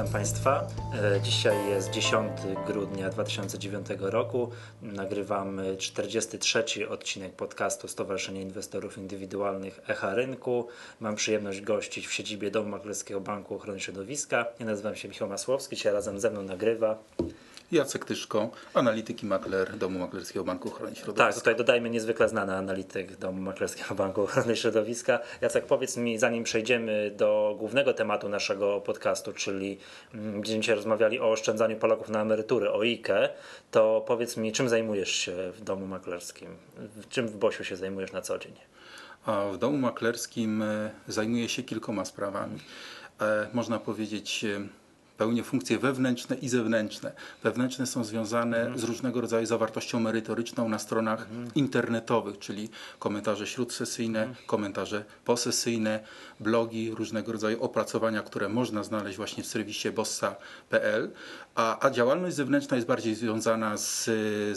Witam Państwa. E, dzisiaj jest 10 grudnia 2009 roku. Nagrywamy 43 odcinek podcastu Stowarzyszenia Inwestorów Indywidualnych Echa Rynku. Mam przyjemność gościć w siedzibie Domu Maklerskiego Banku Ochrony Środowiska. Ja nazywam się Michał Masłowski, dzisiaj razem ze mną nagrywa Jacek Tyszko, analityk i makler Domu Maklerskiego Banku Ochrony Środowiska. Tak, tutaj dodajmy niezwykle znany analityk Domu Maklerskiego Banku Ochrony Środowiska. Jacek, powiedz mi, zanim przejdziemy do głównego tematu naszego podcastu, czyli mm, będziemy dzisiaj rozmawiali o oszczędzaniu Polaków na emerytury, o IKE, to powiedz mi, czym zajmujesz się w Domu Maklerskim? Czym w Bosiu się zajmujesz na co dzień? A w Domu Maklerskim e, zajmuję się kilkoma sprawami. E, można powiedzieć pełnię funkcje wewnętrzne i zewnętrzne. Wewnętrzne są związane mhm. z różnego rodzaju zawartością merytoryczną na stronach mhm. internetowych, czyli komentarze śródsesyjne, mhm. komentarze posesyjne, blogi, różnego rodzaju opracowania, które można znaleźć właśnie w serwisie bossa.pl, a, a działalność zewnętrzna jest bardziej związana z,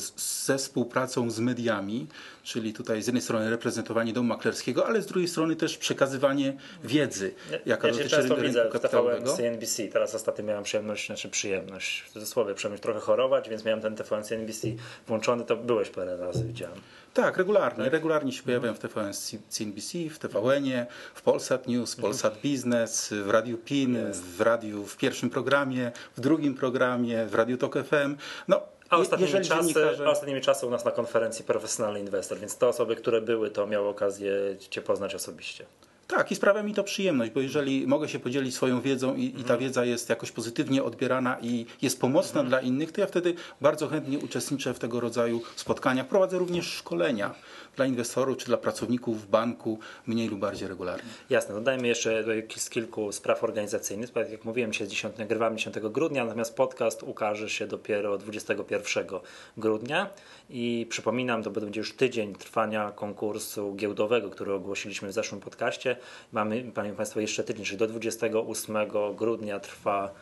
z, ze współpracą z mediami, czyli tutaj z jednej strony reprezentowanie domu maklerskiego, ale z drugiej strony też przekazywanie wiedzy, jaka ja dotyczy rynku widzę kapitałowego. CNBC, teraz ostatnio miałem przyjemność, znaczy przyjemność, w cudzysłowie przyjemność trochę chorować, więc miałem ten TVN CNBC włączony, to byłeś parę razy, widziałem. Tak, regularnie. Tak? Regularnie się pojawiam w TVN CNBC, w TVN-ie, w Polsat News, w Polsat Business, w Radiu PIN, w radiu w pierwszym programie, w drugim programie, w Radiu Tok FM. No, a ostatnimi, czasy, dziennikarze... ostatnimi czasy u nas na konferencji profesjonalny inwestor, więc te osoby, które były, to miały okazję Cię poznać osobiście. Tak, i sprawia mi to przyjemność, bo jeżeli mogę się podzielić swoją wiedzą i, i ta mhm. wiedza jest jakoś pozytywnie odbierana i jest pomocna mhm. dla innych, to ja wtedy bardzo chętnie uczestniczę w tego rodzaju spotkaniach. Prowadzę również szkolenia dla inwestorów czy dla pracowników w banku mniej lub bardziej regularnie. Jasne, dodajmy jeszcze z kilku spraw organizacyjnych. Tak jak mówiłem, dzisiaj 10, nagrywamy 10 grudnia, natomiast podcast ukaże się dopiero 21 grudnia i przypominam, to będzie już tydzień trwania konkursu giełdowego, który ogłosiliśmy w zeszłym podcaście. Mamy, Panie Państwo, jeszcze tydzień, czyli do 28 grudnia trwa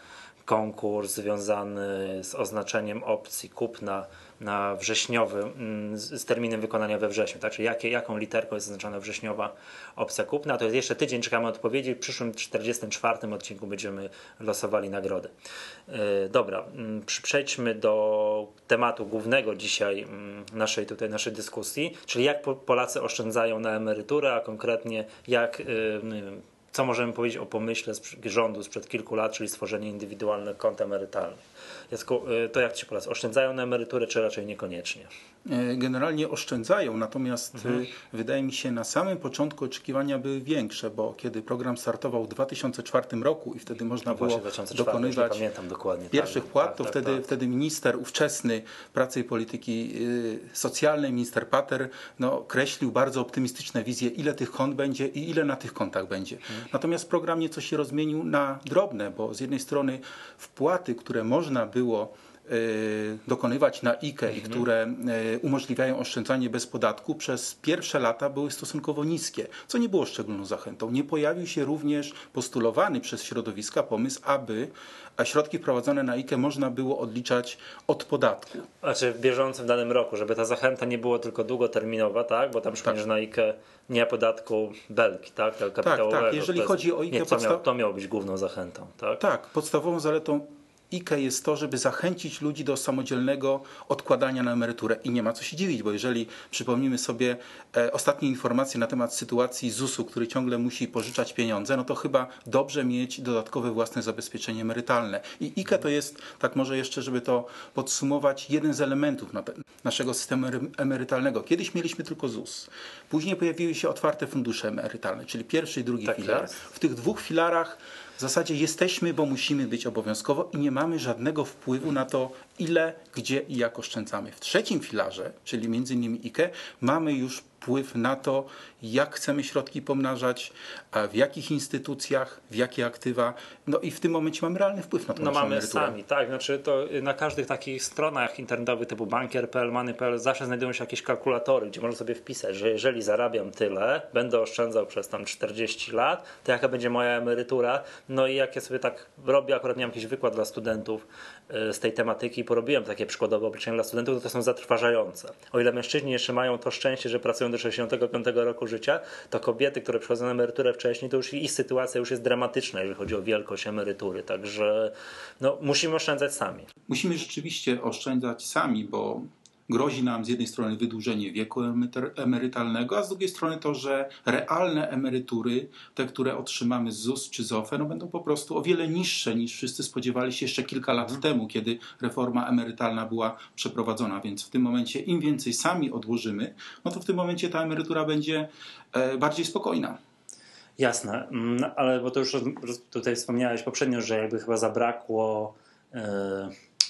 konkurs związany z oznaczeniem opcji kupna na wrześniowy, mm, z terminem wykonania we wrześniu, tak? czyli jakie, jaką literką jest zaznaczona wrześniowa opcja kupna. To jest jeszcze tydzień, czekamy odpowiedzi. W przyszłym 44 odcinku będziemy losowali nagrody. E, dobra, mm, przejdźmy do tematu głównego dzisiaj mm, naszej, tutaj naszej dyskusji, czyli jak Polacy oszczędzają na emeryturę, a konkretnie jak y, co możemy powiedzieć o pomyśle rządu sprzed kilku lat, czyli stworzenie indywidualnych kont emerytalnych. Jacku, y, to jak Ci Polacy, oszczędzają na emeryturę, czy raczej niekoniecznie? E, generalnie oszczędzają, natomiast mhm. Y, wydaje mi się na samym początku oczekiwania były większe, bo kiedy program startował w 2004 roku i wtedy można no było dokonywać pierwszych tak, płat, tak, to tak, wtedy, tak. wtedy minister ówczesny pracy i polityki socjalnej, minister Pater, no, kreślił bardzo optymistyczne wizje, ile tych kont będzie i ile na tych kontach będzie. Mhm. Natomiast program nieco się rozmienił na drobne, bo z jednej strony wpłaty, które można było Y, dokonywać na IKE mhm. i które y, umożliwiają oszczędzanie bez podatku, przez pierwsze lata były stosunkowo niskie, co nie było szczególną zachętą. Nie pojawił się również postulowany przez środowiska pomysł, aby środki wprowadzone na IKE można było odliczać od podatku. Znaczy w bieżącym danym roku, żeby ta zachęta nie była tylko długoterminowa, tak? Bo tam przypomnę, tak. na IKE nie podatku belki, tak? Tak, tak. Jeżeli chodzi o IKE... Nie, to, miał, to miało być główną zachętą, tak? Tak, podstawową zaletą IKE jest to, żeby zachęcić ludzi do samodzielnego odkładania na emeryturę. I nie ma co się dziwić, bo jeżeli przypomnimy sobie e, ostatnie informacje na temat sytuacji ZUS-u, który ciągle musi pożyczać pieniądze, no to chyba dobrze mieć dodatkowe własne zabezpieczenie emerytalne. I IKE to jest, tak może jeszcze, żeby to podsumować, jeden z elementów naszego systemu emerytalnego. Kiedyś mieliśmy tylko ZUS. Później pojawiły się otwarte fundusze emerytalne, czyli pierwszy i drugi tak filar. Jest. W tych dwóch filarach w zasadzie jesteśmy, bo musimy być obowiązkowo i nie mamy żadnego wpływu na to, ile, gdzie i jak oszczędzamy. W trzecim filarze, czyli między innymi IKE, mamy już wpływ na to, jak chcemy środki pomnażać, w jakich instytucjach, w jakie aktywa. No i w tym momencie mamy realny wpływ na to. No mamy emeryturę. sami, tak. Znaczy to na każdych takich stronach internetowych typu bankier.pl, money.pl zawsze znajdują się jakieś kalkulatory, gdzie można sobie wpisać, że jeżeli zarabiam tyle, będę oszczędzał przez tam 40 lat, to jaka będzie moja emerytura. No i jak ja sobie tak robię, akurat miałem jakiś wykład dla studentów z tej tematyki, porobiłem takie przykładowe obliczenia dla studentów, to, to są zatrważające. O ile mężczyźni jeszcze mają to szczęście, że pracują do 65 roku życia, to kobiety, które przychodzą na emeryturę wcześniej, to już ich sytuacja już jest dramatyczna, jeżeli chodzi o wielkość emerytury. Także no, musimy oszczędzać sami. Musimy rzeczywiście oszczędzać sami, bo grozi nam z jednej strony wydłużenie wieku emerytalnego, a z drugiej strony to, że realne emerytury, te, które otrzymamy z ZUS czy z OFE, no będą po prostu o wiele niższe niż wszyscy spodziewali się jeszcze kilka lat mhm. temu, kiedy reforma emerytalna była przeprowadzona. Więc w tym momencie im więcej sami odłożymy, no to w tym momencie ta emerytura będzie e, bardziej spokojna. Jasne, no, ale bo to już tutaj wspomniałeś poprzednio, że jakby chyba zabrakło. Yy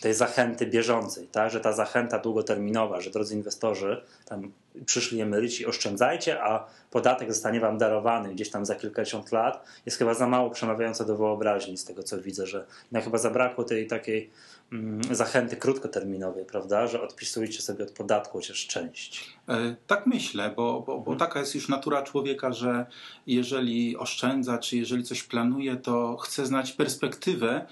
tej zachęty bieżącej, tak? że ta zachęta długoterminowa, że drodzy inwestorzy, tam przyszli emeryci, oszczędzajcie, a podatek zostanie wam darowany gdzieś tam za kilkadziesiąt lat, jest chyba za mało przemawiająca do wyobraźni z tego, co widzę, że no chyba zabrakło tej takiej mm, zachęty krótkoterminowej, prawda, że odpisujcie sobie od podatku chociaż część. E, tak myślę, bo, bo, bo, mhm. taka jest już natura człowieka, że jeżeli oszczędza, czy jeżeli coś planuje, to chce znać perspektywę,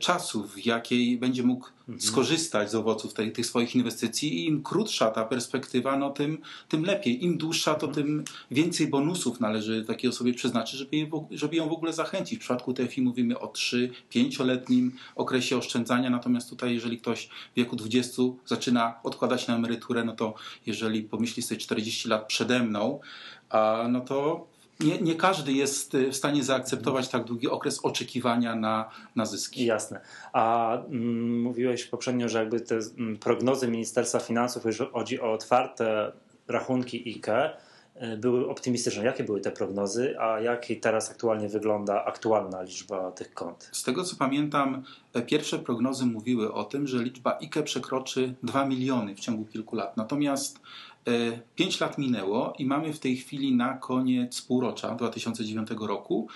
czasu, w jakiej będzie mógł mhm. skorzystać z owoców tej, tych swoich inwestycji i im krótsza ta perspektywa, no tym, tym lepiej. Im dłuższa, to mhm. tym więcej bonusów należy takiej osobie przeznaczyć, żeby, je, żeby ją w ogóle zachęcić. W przypadku TFI mówimy o 3-5-letnim okresie oszczędzania, natomiast tutaj jeżeli ktoś w wieku 20 zaczyna odkładać na emeryturę, no to jeżeli pomyśli sobie 40 lat przede mną, a no to nie, nie każdy jest y, w stanie zaakceptować tak długi okres oczekiwania na, na zyski. Jasne. A mm, mówiłeś poprzednio, że jakby te mm, prognozy Ministerstwa Finansów, jeżeli chodzi o otwarte rachunki IKE, y, były optymistyczne. Jakie były te prognozy, a jak teraz aktualnie wygląda aktualna liczba tych kont? Z tego co pamiętam, e, pierwsze prognozy mówiły o tym, że liczba IKE przekroczy 2 miliony w ciągu kilku lat. Natomiast 5 e, lat minęło i mamy w tej chwili na koniec półrocza 2009 roku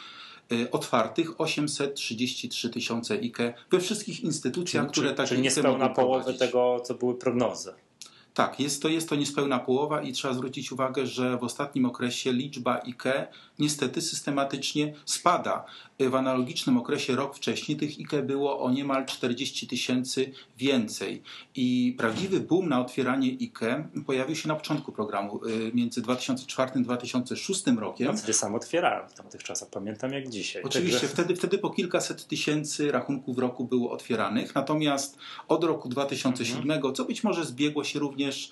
e, otwartych 833 tysiące IKE we wszystkich instytucjach, czyli, które takie Czyli niespełna połowy tego, co były prognozy. Tak, jest to, jest to niespełna połowa i trzeba zwrócić uwagę, że w ostatnim okresie liczba IKE niestety systematycznie spada. W analogicznym okresie rok wcześniej tych IKE było o niemal 40 tysięcy więcej. I prawdziwy boom na otwieranie IKE pojawił się na początku programu, y, między 2004 a 2006 rokiem. Ja wtedy sam otwierałem w tamtych czasach, pamiętam jak dzisiaj. Oczywiście, Także... wtedy, wtedy po kilkaset tysięcy rachunków w roku było otwieranych, natomiast od roku 2007, mhm. co być może zbiegło się również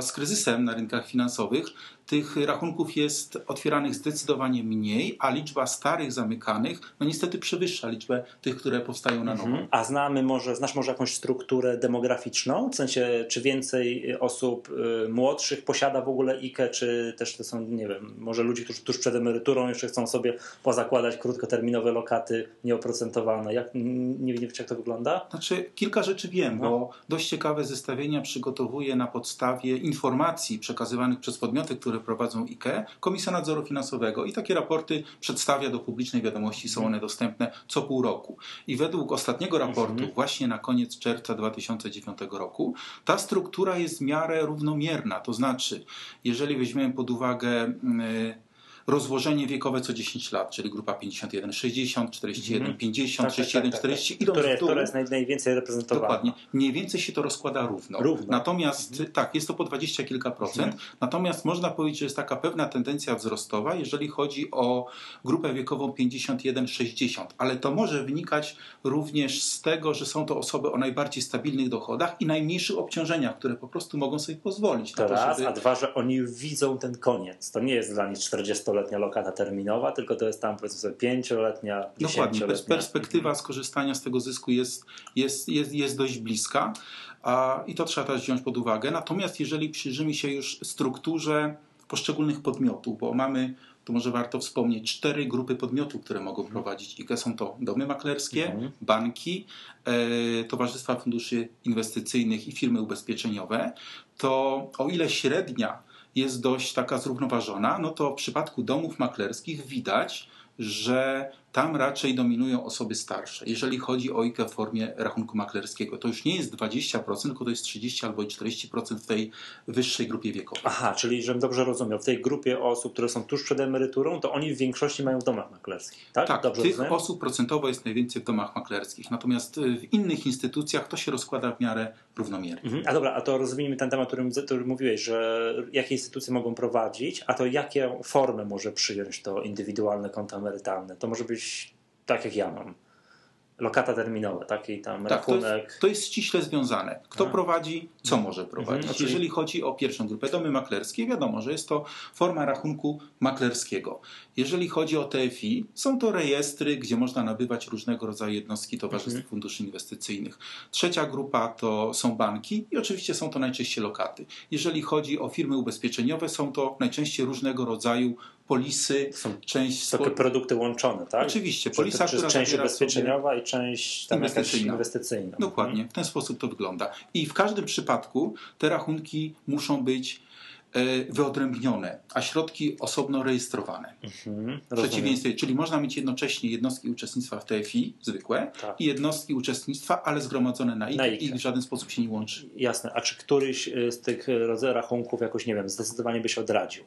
z kryzysem na rynkach finansowych, tych rachunków jest otwieranych zdecydowanie mniej, a liczba starych zamykanych no niestety przewyższa liczbę tych, które powstają na nowo. Mhm. A znamy może, znasz może jakąś strukturę demograficzną? W sensie, czy więcej osób y, młodszych posiada w ogóle IKE, czy też to są, nie wiem, może ludzie, którzy tuż przed emeryturą jeszcze chcą sobie pozakładać krótkoterminowe lokaty nieoprocentowane. Jak, nie wiecie, jak to wygląda? Znaczy, kilka rzeczy wiem, no. bo dość ciekawe zestawienia przygotowuję na podstawie informacji przekazywanych przez podmioty, które które prowadzą IKE, Komisja Nadzoru Finansowego i takie raporty przedstawia do publicznej wiadomości, są one dostępne co pół roku. I według ostatniego raportu, mhm. właśnie na koniec czerwca 2009 roku, ta struktura jest w miarę równomierna. To znaczy, jeżeli weźmiemy pod uwagę yy, rozłożenie wiekowe co 10 lat, czyli grupa 51-60, 41-50, 61-40 idąc które, w dół. Która jest najwięcej reprezentowana. Dokładnie. Mniej więcej się to rozkłada równo. równo. Natomiast mhm. tak, jest to po 20 kilka procent. Mhm. Natomiast można powiedzieć, że jest taka pewna tendencja wzrostowa, jeżeli chodzi o grupę wiekową 51-60. Ale to może wynikać również z tego, że są to osoby o najbardziej stabilnych dochodach i najmniejszych obciążeniach, które po prostu mogą sobie pozwolić. To raz, żeby... a dwa, że oni widzą ten koniec. To nie jest dla nich 40 letnia lokata terminowa, tylko to jest tam powiedzmy sobie pięcioletnia, Dokładnie, perspektywa mhm. skorzystania z tego zysku jest, jest, jest, jest dość bliska a, i to trzeba też wziąć pod uwagę. Natomiast jeżeli przyjrzymy się już strukturze poszczególnych podmiotów, bo mamy tu może warto wspomnieć cztery grupy podmiotów, które mogą mhm. prowadzić IKE. Są to domy maklerskie, mhm. banki, e, towarzystwa funduszy inwestycyjnych i firmy ubezpieczeniowe. To o ile średnia jest dość taka zrównoważona, no to w przypadku domów maklerskich widać, że tam raczej dominują osoby starsze. Jeżeli chodzi o IKE w formie rachunku maklerskiego, to już nie jest 20%, tylko to jest 30 albo 40% w tej wyższej grupie wiekowej. Aha, czyli żebym dobrze rozumiał, w tej grupie osób, które są tuż przed emeryturą, to oni w większości mają w domach maklerskich, tak? Tak, dobrze tych rozumiem? osób procentowo jest najwięcej w domach maklerskich, natomiast y, w innych instytucjach to się rozkłada w miarę równomiernie. Mhm. A dobra, a to rozwiniemy ten temat, o którym, którym mówiłeś, że jakie instytucje mogą prowadzić, a to jakie formy może przyjąć to indywidualne konto emerytalne? To może być tak, jak ja mam. Lokata terminowa, taki tam Tak, to rachunek. jest, to jest ściśle związane. Kto A. prowadzi, co może prowadzić. Mhm, Jeżeli chodzi o pierwszą grupę, domy maklerskie, wiadomo, że jest to forma rachunku maklerskiego. Jeżeli chodzi o TFI, są to rejestry, gdzie można nabywać różnego rodzaju jednostki towarzystw Mhm. funduszy inwestycyjnych. Trzecia grupa to są banki i oczywiście są to najczęściej lokaty. Jeżeli chodzi o firmy ubezpieczeniowe, są to najczęściej różnego rodzaju polisy, Są część takie produkty łączone, tak? Oczywiście, Czy, polisa, czy która część ubezpieczeniowa i część tam Inwestycyjna. inwestycyjna. Dokładnie, w ten sposób to wygląda. I w każdym przypadku te rachunki muszą być e, wyodrębnione, a środki osobno rejestrowane. Mhm, W przeciwieństwie, czyli można mieć jednocześnie jednostki uczestnictwa w TFI zwykłe Tak. i jednostki uczestnictwa, ale zgromadzone na IKE, Na i IKE. w żaden sposób się nie łączy. Jasne. A czy któryś y, z tych rodzajów rachunków jakoś, nie wiem, zdecydowanie byś odradził?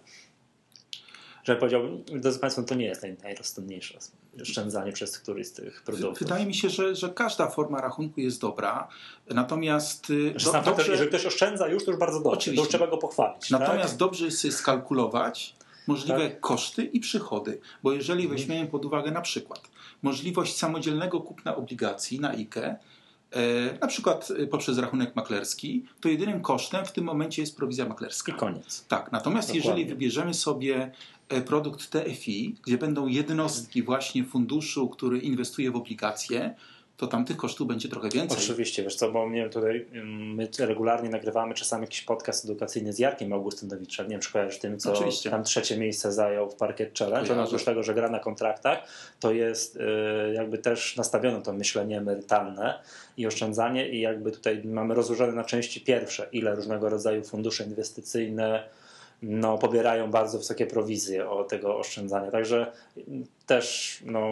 Że powiedział, drodzy Państwo, to nie jest naj, najrozsądniejsze oszczędzanie przez któryś z tych produktów. Wydaje mi się, że, że każda forma rachunku jest dobra, natomiast y, Że do, dobrze, jeżeli ktoś oszczędza już, to już bardzo dobrze. To Oczywiście. już trzeba go pochwalić. Natomiast tak? dobrze jest skalkulować możliwe Tak. koszty i przychody, bo jeżeli Mhm. weźmiemy pod uwagę na przykład możliwość samodzielnego kupna obligacji na IKE, na przykład e, poprzez rachunek maklerski, to jedynym kosztem w tym momencie jest prowizja maklerska. I koniec. Tak, natomiast Dokładnie. jeżeli wybierzemy sobie e, produkt TFI, gdzie będą jednostki właśnie funduszu, który inwestuje w obligacje, to tam tych kosztów będzie trochę więcej. Oczywiście, wiesz co, bo mnie tutaj, ym, my regularnie nagrywamy czasami jakiś podcast edukacyjny z Jarkiem Augustynowiczem, nie wiem, czy kojarzysz tym, co Oczywiście. tam trzecie miejsce zajął w Parkiet Challenge. On oprócz tego, że gra na kontraktach, to jest y, jakby też nastawione to myślenie emerytalne i oszczędzanie i jakby tutaj mamy rozłożone na części pierwsze, ile różnego rodzaju fundusze inwestycyjne no, pobierają bardzo wysokie prowizje od tego oszczędzania. Także też no,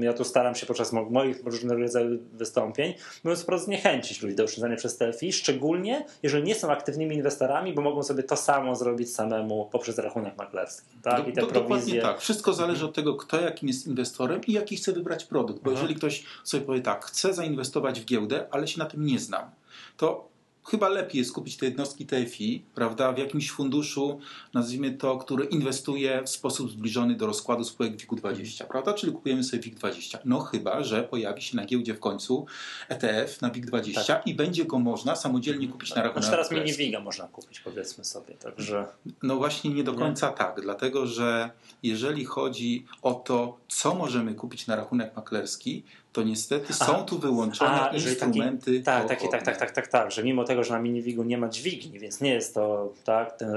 ja tu staram się podczas mo- moich różnego rodzaju wystąpień, mówiąc wprost, zniechęcić ludzi do oszczędzania przez TFI, szczególnie jeżeli nie są aktywnymi inwestorami, bo mogą sobie to samo zrobić samemu poprzez rachunek maklerski. Tak? Do- I te do- Dokładnie prowizje. tak. Wszystko zależy od tego, kto jakim jest inwestorem i jaki chce wybrać produkt. Bo Aha. jeżeli ktoś sobie powie tak, chcę zainwestować w giełdę, ale się na tym nie znam, to chyba lepiej jest kupić te jednostki TFI, prawda, w jakimś funduszu, nazwijmy to, który inwestuje w sposób zbliżony do rozkładu spółek WIG-20, prawda, czyli kupujemy sobie WIG-20. No chyba, że pojawi się na giełdzie w końcu ETF na WIG-20 i będzie go można samodzielnie kupić na rachunek Znaczy teraz maklerski. mini-wiga można kupić, powiedzmy sobie. Także No właśnie nie do Nie? końca tak, dlatego że jeżeli chodzi o to, co możemy kupić na rachunek maklerski, to niestety Aha. są tu wyłączone A, jeżeli taki- instrumenty. Tak, takie, tak, tak, tak, tak, tak, że mimo tego, że na miniwigu nie ma dźwigni, więc nie jest to tak, ten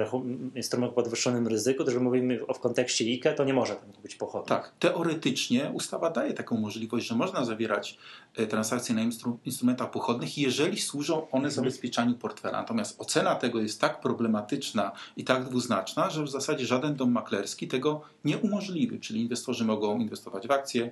instrument o podwyższonym ryzyku, to że mówimy o, w kontekście IKE, to nie może tam kupić pochodni. Tak, teoretycznie ustawa daje taką możliwość, że można zawierać e, transakcje na instru- instrumentach pochodnych, jeżeli służą one Mhm. zabezpieczaniu portfela. Natomiast ocena tego jest tak problematyczna i tak dwuznaczna, że w zasadzie żaden dom maklerski tego nie umożliwi. Czyli inwestorzy mogą inwestować w akcje,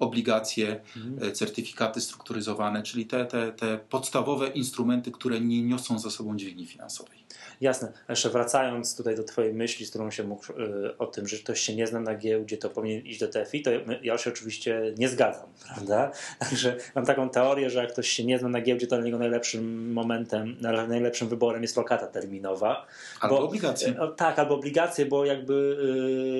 obligacje, Mhm. e, certyfikaty strukturyzowane, czyli te, te, te podstawowe instrumenty, które nie niosą za sobą dźwigni finansowej. Jasne. Jeszcze wracając tutaj do Twojej myśli, z którą się mógł y, o tym, że ktoś się nie zna na giełdzie, to powinien iść do TFI, to ja się oczywiście nie zgadzam, prawda? Także mam taką teorię, że jak ktoś się nie zna na giełdzie, to dla niego najlepszym momentem, najlepszym wyborem jest lokata terminowa. Albo Bo- obligacje. O, tak, albo obligacje, bo jakby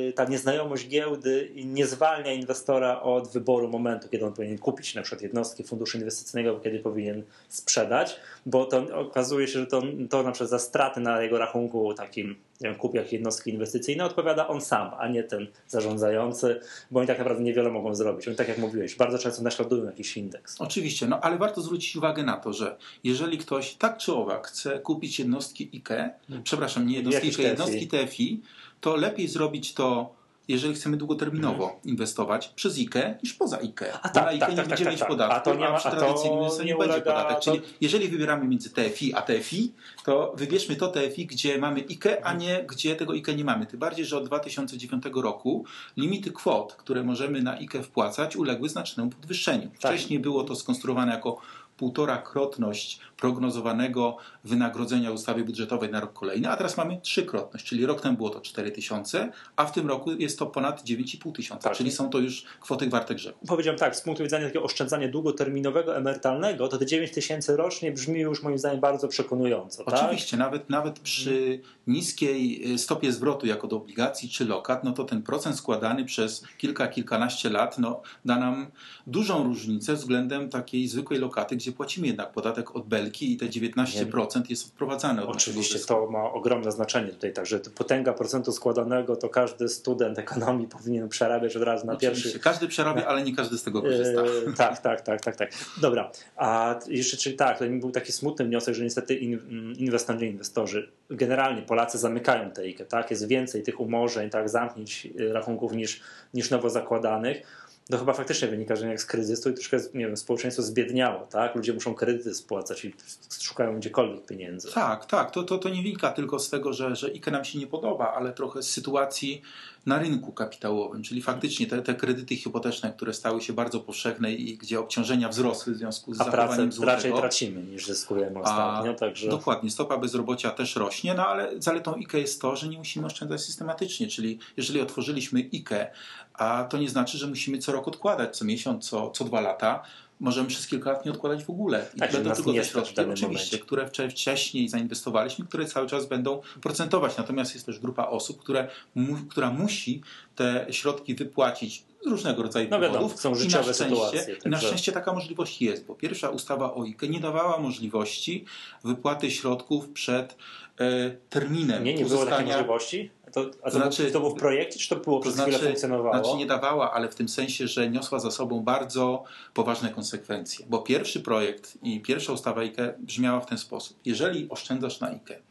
y, ta nieznajomość giełdy nie zwalnia inwestora od wyboru momentu, kiedy on powinien kupić na przykład jednostki funduszu inwestycyjnego, kiedy powinien sprzedać, bo to okazuje się, że to, to na przykład za straty na jego rachunku takim wiem, kup jak jednostki inwestycyjne odpowiada on sam, a nie ten zarządzający, bo oni tak naprawdę niewiele mogą zrobić. Oni tak jak mówiłeś, bardzo często naśladują jakiś indeks. Oczywiście, no ale warto zwrócić uwagę na to, że jeżeli ktoś tak czy owak chce kupić jednostki IKE, przepraszam, nie jednostki IKE, jednostki. TFI, to lepiej zrobić to jeżeli chcemy długoterminowo inwestować przez IKE niż poza IKE. A tak, na IKE tak, nie tak, będzie tak, mieć tak. podatku, A to nie ma- przy a to tradycyjnym nie nie będzie ulega- podatek. to- Czyli jeżeli wybieramy między TFI a TFI, to wybierzmy to TFI, gdzie mamy IKE, a nie gdzie tego IKE nie mamy. Tym bardziej, że od 2009 roku limity kwot, które możemy na IKE wpłacać, uległy znacznemu podwyższeniu. Tak. Wcześniej było to skonstruowane jako półtora krotność prognozowanego wynagrodzenia ustawy budżetowej na rok kolejny, a teraz mamy trzykrotność, czyli rok temu było to 4 tysiące, a w tym roku jest to ponad 9,5 tysiąca, Tak. czyli są to już kwoty warte grzechu. Powiedziałem tak, z punktu widzenia takiego oszczędzania długoterminowego, emerytalnego, to te 9 tysięcy rocznie brzmi już moim zdaniem bardzo przekonująco. Tak? Oczywiście, nawet, nawet przy niskiej y, stopie zwrotu jako do obligacji czy lokat, no to ten procent składany przez kilka, kilkanaście lat no, da nam dużą różnicę względem takiej zwykłej lokaty, gdzie płacimy jednak podatek od belki i te 19% jest odprowadzane od Oczywiście to ma ogromne znaczenie tutaj, także potęga procentu składanego to każdy student ekonomii powinien przerabiać od razu na Oczywiście, pierwszy. Każdy przerabia, ale nie każdy z tego korzysta. E, tak, tak, tak, tak, tak. Dobra, a jeszcze czyli tak, to mi był taki smutny wniosek, że niestety mm, inwestorzy, inwestorzy, generalnie Polacy zamykają tę IKE, tak? Jest więcej tych umorzeń, tak, zamknięć e, rachunków niż, niż nowo zakładanych. To chyba faktycznie wynika, że jak z kryzysu i troszkę, nie wiem, społeczeństwo zbiedniało, tak? Ludzie muszą kredyty spłacać i szukają gdziekolwiek pieniędzy. Tak, tak. To, to, to nie wynika tylko z tego, że, że IKE nam się nie podoba, ale trochę z sytuacji na rynku kapitałowym. Czyli faktycznie te, te kredyty hipoteczne, które stały się bardzo powszechne i gdzie obciążenia wzrosły w związku z A pracę zachowaniem złotego. raczej tracimy niż zyskujemy ostatnio, także... Dokładnie, stopa bezrobocia też rośnie, no ale zaletą IKE jest to, że nie musimy oszczędzać systematycznie, czyli jeżeli otworzyliśmy IKE, a to nie znaczy, że musimy co rok odkładać, co miesiąc, co, co dwa lata, możemy przez kilka lat nie odkładać w ogóle. I Tak, będą tylko te środki, oczywiście, momencie. które wcze- wcześniej zainwestowaliśmy, które cały czas będą procentować. Natomiast jest też grupa osób, które, mu, która musi te środki wypłacić z różnego rodzaju No wiadomo, powodów. są I na życiowe szczęście, sytuacje, I na także- szczęście taka możliwość jest, bo pierwsza ustawa o IKE nie dawała możliwości wypłaty środków przed e, terminem Nie, nie było takiej możliwości? To, a to, Znaczy- było, to było w projekcie, czy to było to przez znaczy, chwilę funkcjonowało? znaczy nie dawała, ale w tym sensie, że niosła za sobą bardzo poważne konsekwencje. Bo pierwszy projekt i pierwsza ustawa IKE brzmiała w ten sposób. Jeżeli oszczędzasz na IKE,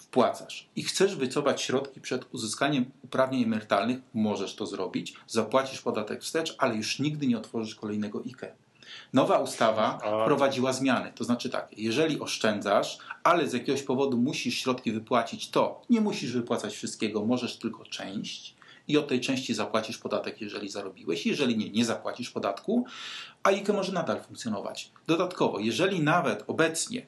wpłacasz i chcesz wycofać środki przed uzyskaniem uprawnień emerytalnych, możesz to zrobić, zapłacisz podatek wstecz, ale już nigdy nie otworzysz kolejnego IKE. Nowa ustawa wprowadziła zmiany. To znaczy tak, jeżeli oszczędzasz, ale z jakiegoś powodu musisz środki wypłacić, to nie musisz wypłacać wszystkiego, możesz tylko część i od tej części zapłacisz podatek, jeżeli zarobiłeś. Jeżeli nie, nie zapłacisz podatku, a IKE może nadal funkcjonować. Dodatkowo, jeżeli nawet obecnie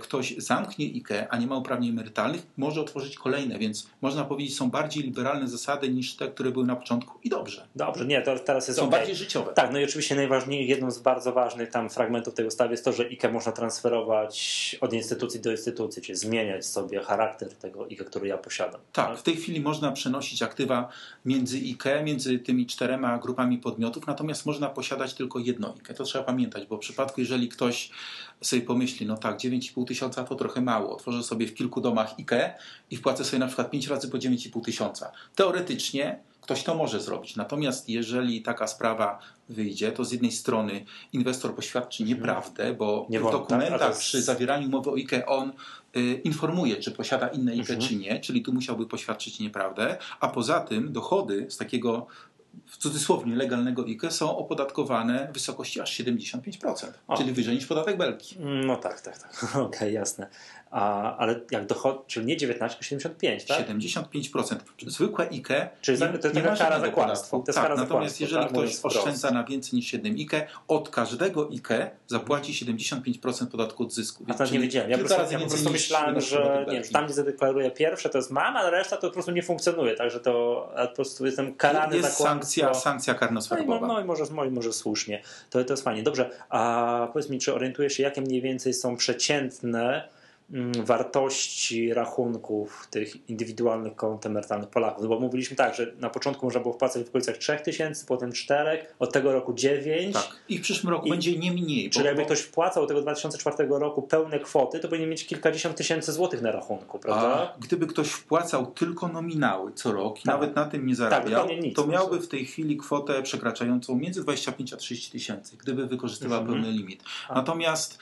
ktoś zamknie IKE, a nie ma uprawnień emerytalnych, może otworzyć kolejne, więc można powiedzieć, są bardziej liberalne zasady niż te, które były na początku i dobrze. Dobrze, nie, to teraz jest Są okej. bardziej życiowe. Tak, no i oczywiście najważniejszym, jedną z bardzo ważnych tam fragmentów tej ustawy jest to, że IKE można transferować od instytucji do instytucji, czyli zmieniać sobie charakter tego IKE, który ja posiadam. Tak, w tej chwili można przenosić aktywa między IKE, między tymi czterema grupami podmiotów, natomiast można posiadać tylko jedno IKE. To trzeba pamiętać, bo w przypadku, jeżeli ktoś sobie pomyśli, no tak, 9,5 tysiąca to trochę mało, otworzę sobie w kilku domach IKE i wpłacę sobie na przykład 5 razy po 9,5 tysiąca. Teoretycznie ktoś to może zrobić, natomiast jeżeli taka sprawa wyjdzie, to z jednej strony inwestor poświadczy nieprawdę, bo Mhm. Nie w tak? Dokumentach jest- przy zawieraniu umowy o IKE on y, informuje, czy posiada inne IKE, Mhm. czy nie, czyli tu musiałby poświadczyć nieprawdę, a poza tym dochody z takiego w cudzysłowie legalnego IKE są opodatkowane w wysokości aż 75%, O. czyli wyżej niż podatek belki. No tak, tak, tak. Okej, jasne. A, ale jak dochod, czyli nie 19, tylko 75, tak? 75%. Zwykłe IKE Czyli nie, to jest nie taka ma kara za kłamstwo. Tak, kara natomiast jeżeli tak, ktoś oszczędza na więcej niż jednym IKE, od każdego IKE zapłaci 75% podatku od zysku. A to nie wiedziałem. Ja po prostu, ja po prostu myślałem, że nie tam, gdzie zadeklaruje pierwsze, to jest mam, a reszta to po prostu nie funkcjonuje. Także to po prostu jestem karany jest za kłamstwo. Sankcja, sankcja No karnoskarbowa. mo- no i może, no może słusznie. To, to jest fajnie. Dobrze, a powiedz mi, czy orientujesz się, jakie mniej więcej są przeciętne wartości rachunków tych indywidualnych kont emerytalnych Polaków? No bo mówiliśmy tak, że na początku można było wpłacać w okolicach 3000, potem 4, od tego roku 9. Tak. I w przyszłym roku I- będzie nie mniej. Czyli bo- jakby ktoś wpłacał od tego 2004 roku pełne kwoty, to powinien mieć kilkadziesiąt tysięcy złotych na rachunku, prawda? A gdyby ktoś wpłacał tylko nominały co rok i Tak. nawet na tym nie zarabiał, dokładnie nic. to miałby w tej chwili kwotę przekraczającą między 25 a 30 tysięcy, gdyby wykorzystywał Mhm. pełny limit. A. Natomiast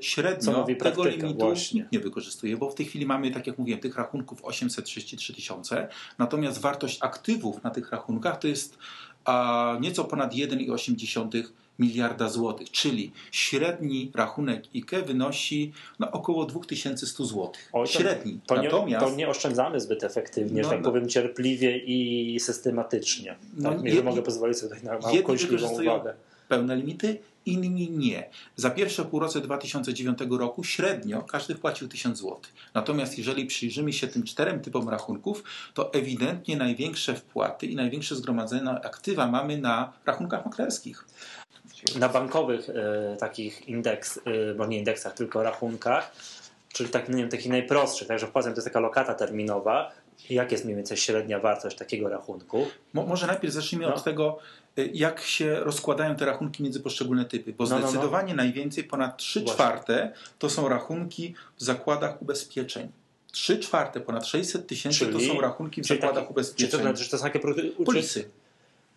średnio Co mówi tego praktyka, limitu właśnie. nikt nie wykorzystuje, bo w tej chwili mamy, tak jak mówiłem, tych rachunków 833 tysiące, natomiast wartość aktywów na tych rachunkach to jest a, nieco ponad 1,8 miliarda złotych, czyli średni rachunek IKE wynosi no, około 2100 złotych. Oj, to- Średni. To nie, Natomiast to nie oszczędzamy zbyt efektywnie, No, że tak no. powiem, cierpliwie i systematycznie. No, tak, mogę pozwolić sobie na małą uwagę. pełne limity, inni nie. Za pierwsze półrocze 2009 roku średnio każdy wpłacił 1000 zł. Natomiast jeżeli przyjrzymy się tym czterem typom rachunków, to ewidentnie największe wpłaty i największe zgromadzone aktywa mamy na rachunkach maklerskich. Na bankowych e, takich indeks, e, bo nie indeksach, tylko rachunkach, czyli tak, nie wiem, taki najprostszy, także wpłacam to jest taka lokata terminowa. Jak jest mniej więcej średnia wartość takiego rachunku? Mo- może najpierw zacznijmy No. od tego, y, jak się rozkładają te rachunki między poszczególne typy, bo No, no, no. zdecydowanie najwięcej, ponad 3 Właśnie. czwarte, to są rachunki w zakładach ubezpieczeń. 3 czwarte, ponad 600 tysięcy to są rachunki w zakładach taki- Czy ubezpieczeń. to znaczy, że to są takie produkty? Polisy.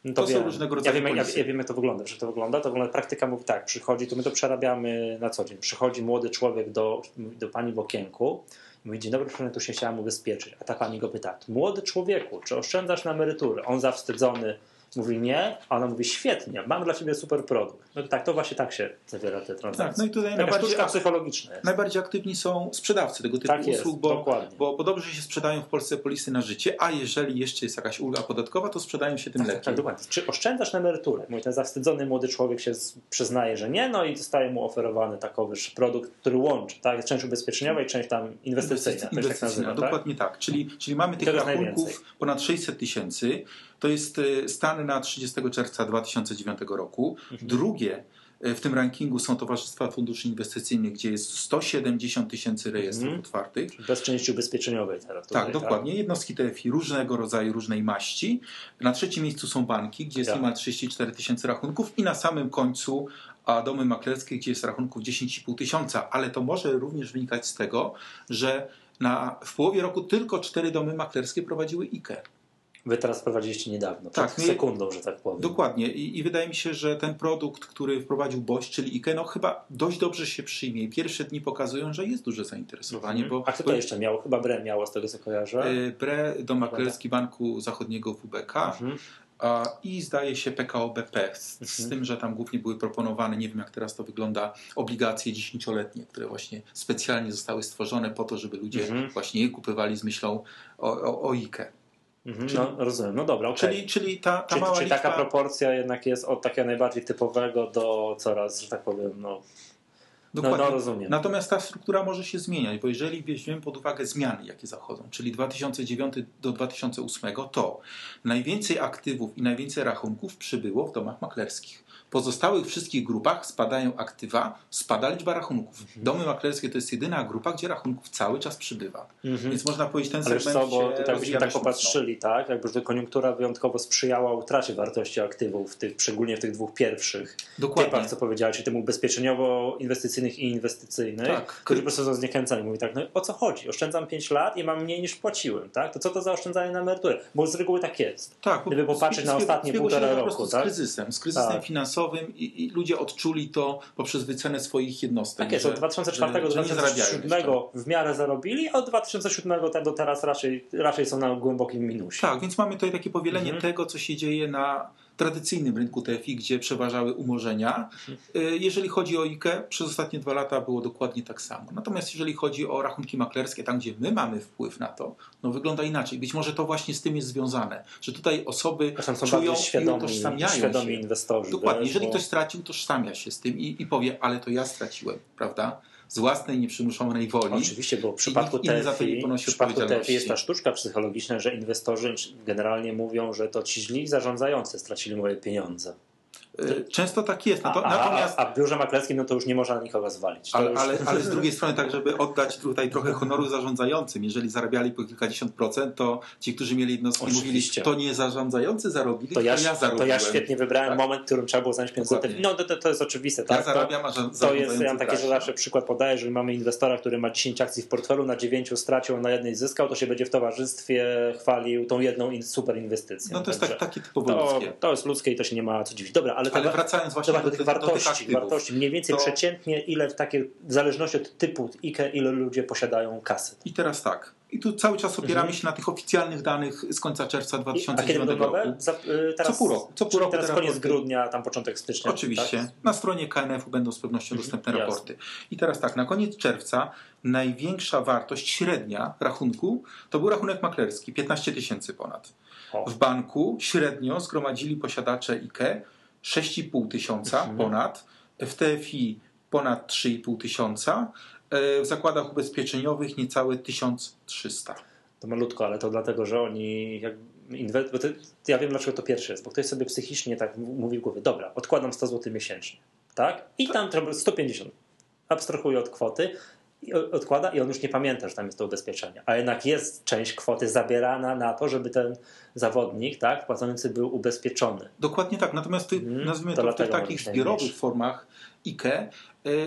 No To są wiem. różnego ja rodzaju wiem, ja, ja wiem, jak to wygląda. Że to wygląda, to wygląda, praktyka mówi tak, przychodzi, to my to przerabiamy na co dzień. Przychodzi młody człowiek do, do pani w okienku i mówi, dzień dobry, proszę, tu się chciałam ubezpieczyć. A ta pani go pyta, młody człowieku, czy oszczędzasz na emeryturę? On zawstydzony mówi nie, a ona mówi świetnie, mam dla ciebie super produkt. No tak, to właśnie tak się zawiera te transakcje. Tak, no i tutaj Taka najbardziej, psychologiczna jest. najbardziej aktywni są sprzedawcy tego typu Tak jest, usług, bo, dokładnie. bo, się sprzedają w Polsce polisy na życie, a jeżeli jeszcze jest jakaś ulga podatkowa, to sprzedają się tym Tak, lepiej. tak, dokładnie. Czy oszczędzasz na emeryturę? Mówi ten zawstydzony młody człowiek się przyznaje, że nie, no i zostaje mu oferowany takowyż produkt, który łączy, tak? Część ubezpieczeniowa i część tam inwestycyjna. tak Inwestycyjna, nazywa, tak? dokładnie tak. Czyli, czyli mamy tych jest rachunków ponad 600 tysięcy. To jest e, stan na 30 czerwca 2009 roku. Mhm. Drugie e, w tym rankingu są towarzystwa funduszy inwestycyjnych, gdzie jest 170 tysięcy rejestrów Mhm. otwartych. Bez części ubezpieczeniowej teraz. Tak, tutaj, dokładnie. Jednostki TFI różnego rodzaju, różnej maści. Na trzecim miejscu są banki, gdzie jest Ja. niemal 34 tysiące rachunków i na samym końcu a domy maklerskie, gdzie jest rachunków 10,5 tysiąca. Ale to może również wynikać z tego, że na, w połowie roku tylko cztery domy maklerskie prowadziły IKE. Wy teraz prowadziliście niedawno, Tak, przed no sekundą, że tak powiem. Dokładnie. I, I wydaje mi się, że ten produkt, który wprowadził Boś, czyli IKE, no chyba dość dobrze się przyjmie. I Pierwsze dni pokazują, że jest duże zainteresowanie, Mhm. bo A kto to jeszcze miał? Chyba Bre miało z tego co kojarzę. e, BRE, Dom Maklerski Banku Zachodniego WBK, Mhm. i zdaje się PKO BP, z, z Mhm. tym, że tam głównie były proponowane, nie wiem jak teraz to wygląda, obligacje dziesięcioletnie, które właśnie specjalnie zostały stworzone po to, żeby ludzie Mhm. właśnie je kupywali z myślą o, o, o IKE. Mhm. czyli- no, rozumiem, no dobra, okej. Czyli, czyli ta, ta Czyli, mała czyli liczba... taka proporcja jednak jest od takiego najbardziej typowego do coraz, że tak powiem, no, no, Dokładnie. no rozumiem. Natomiast ta struktura może się zmieniać, bo jeżeli weźmiemy pod uwagę zmiany, jakie zachodzą, czyli 2009 do 2008, to najwięcej aktywów i najwięcej rachunków przybyło w domach maklerskich. Pozostałych wszystkich grupach spadają aktywa, spada liczba rachunków. Mhm. Domy maklerskie to jest jedyna grupa, gdzie rachunków cały czas przybywa. Mhm. Więc można powiedzieć, ten Ale segment co, bo się tutaj byśmy tak popatrzyli, tak? Jakby że koniunktura wyjątkowo sprzyjała utracie wartości aktywów, w tych, szczególnie w tych dwóch pierwszych Dokładnie. typach, co powiedziałeś, czyli tym ubezpieczeniowo-inwestycyjnych i inwestycyjnych, Tak. którzy po prostu są zniechęcani. Mówi tak, no o co chodzi? Oszczędzam 5 lat i mam mniej niż płaciłem, tak? To co to za oszczędzanie na emeryturę? Bo z reguły tak jest. Tak, Gdyby popatrzeć na ostatnie półtora roku, tak? z kryzysem, z kryzysem Tak. finansowym i, i ludzie odczuli to poprzez wycenę swoich jednostek. Tak jest, że- od 2004 do że nie zarabiają 2007 jeszcze. w miarę zarobili, a od 2007 tak do teraz raczej, raczej są na głębokim minusie. Tak, więc mamy tutaj takie powielenie Mhm. tego, co się dzieje na tradycyjnym rynku TFI, gdzie przeważały umorzenia. Mhm. Y, Jeżeli chodzi o IKE, przez ostatnie dwa lata było dokładnie tak samo. Natomiast jeżeli chodzi o rachunki maklerskie, tam gdzie my mamy wpływ na to, no wygląda inaczej. Być może to właśnie z tym jest związane, że tutaj osoby Zresztą są czują bardziej i świadomi, utożsamiają świadomi się. inwestorzy. Dokładnie. wiesz, Jeżeli bo- ktoś stracił, tożsamia się z tym i, i powie, ale to ja straciłem, prawda? Z własnej nieprzymuszonej woli. Oczywiście, bo w przypadku w. TFI jest ta sztuczka psychologiczna, że inwestorzy generalnie mówią, że to ci źli zarządzający stracili moje pieniądze. Y, Często tak jest. A, Nato- a, Natomiast a, a w biurze maklerskim no to już nie można nikogo zwalić. To Ale, już... ale, ale z drugiej strony, tak, żeby oddać tutaj trochę honoru zarządzającym, jeżeli zarabiali po kilkadziesiąt procent, to ci, którzy mieli jednostki, Oczywiście. mówili, to nie zarządzający zarobili, to ja, ja to zarobiłem. ja świetnie wybrałem Tak. moment, w którym trzeba było zająć pieniądze. No to, to, to jest oczywiste. Ja Tak? To- zarabiam, a To jest, ja mam takie, że zawsze przykład podaję, jeżeli mamy inwestora, który ma 10 akcji w portfelu, na 9 stracił, a na jednej zyskał, to się będzie w towarzystwie chwalił tą jedną super inwestycją. No to jest tak, takie typowo to, ludzkie. to jest ludzkie i to się nie ma co dziwić. Dobra, ale ale, ale wracając właśnie do, do, tych wartości, do tych wartości, mniej więcej to... przeciętnie ile w takie, w zależności od typu IKE, ile ludzie posiadają kasy. I teraz tak, i tu cały czas opieramy mhm. się na tych oficjalnych danych z końca czerwca 2009 roku. Za, y, teraz, co pół roku. Co pół roku teraz koniec raporty. grudnia, tam początek stycznia. Oczywiście. Tak? Na stronie KNF-u będą z pewnością mhm. dostępne Jasne. raporty. I teraz tak, na koniec czerwca największa wartość średnia rachunku to był rachunek maklerski, 15 tysięcy ponad. O. W banku średnio zgromadzili posiadacze IKE 6,5 tysiąca mhm. ponad, w TFI ponad 3,5 tysiąca, E, w zakładach ubezpieczeniowych niecałe 1300. To malutko, ale to dlatego, że oni jak bo to, ja wiem dlaczego to pierwsze jest, bo ktoś sobie psychicznie tak mówi w głowie, dobra, odkładam 100 zł miesięcznie, tak? I tam trzeba 150. Abstrahuję od kwoty, odkłada i on już nie pamięta, że tam jest to ubezpieczenie. A jednak jest część kwoty zabierana na to, żeby ten zawodnik, tak, płacący był ubezpieczony. Dokładnie tak. Natomiast ty, hmm, nazwijmy to, to w tych takich zbiorowych formach IKE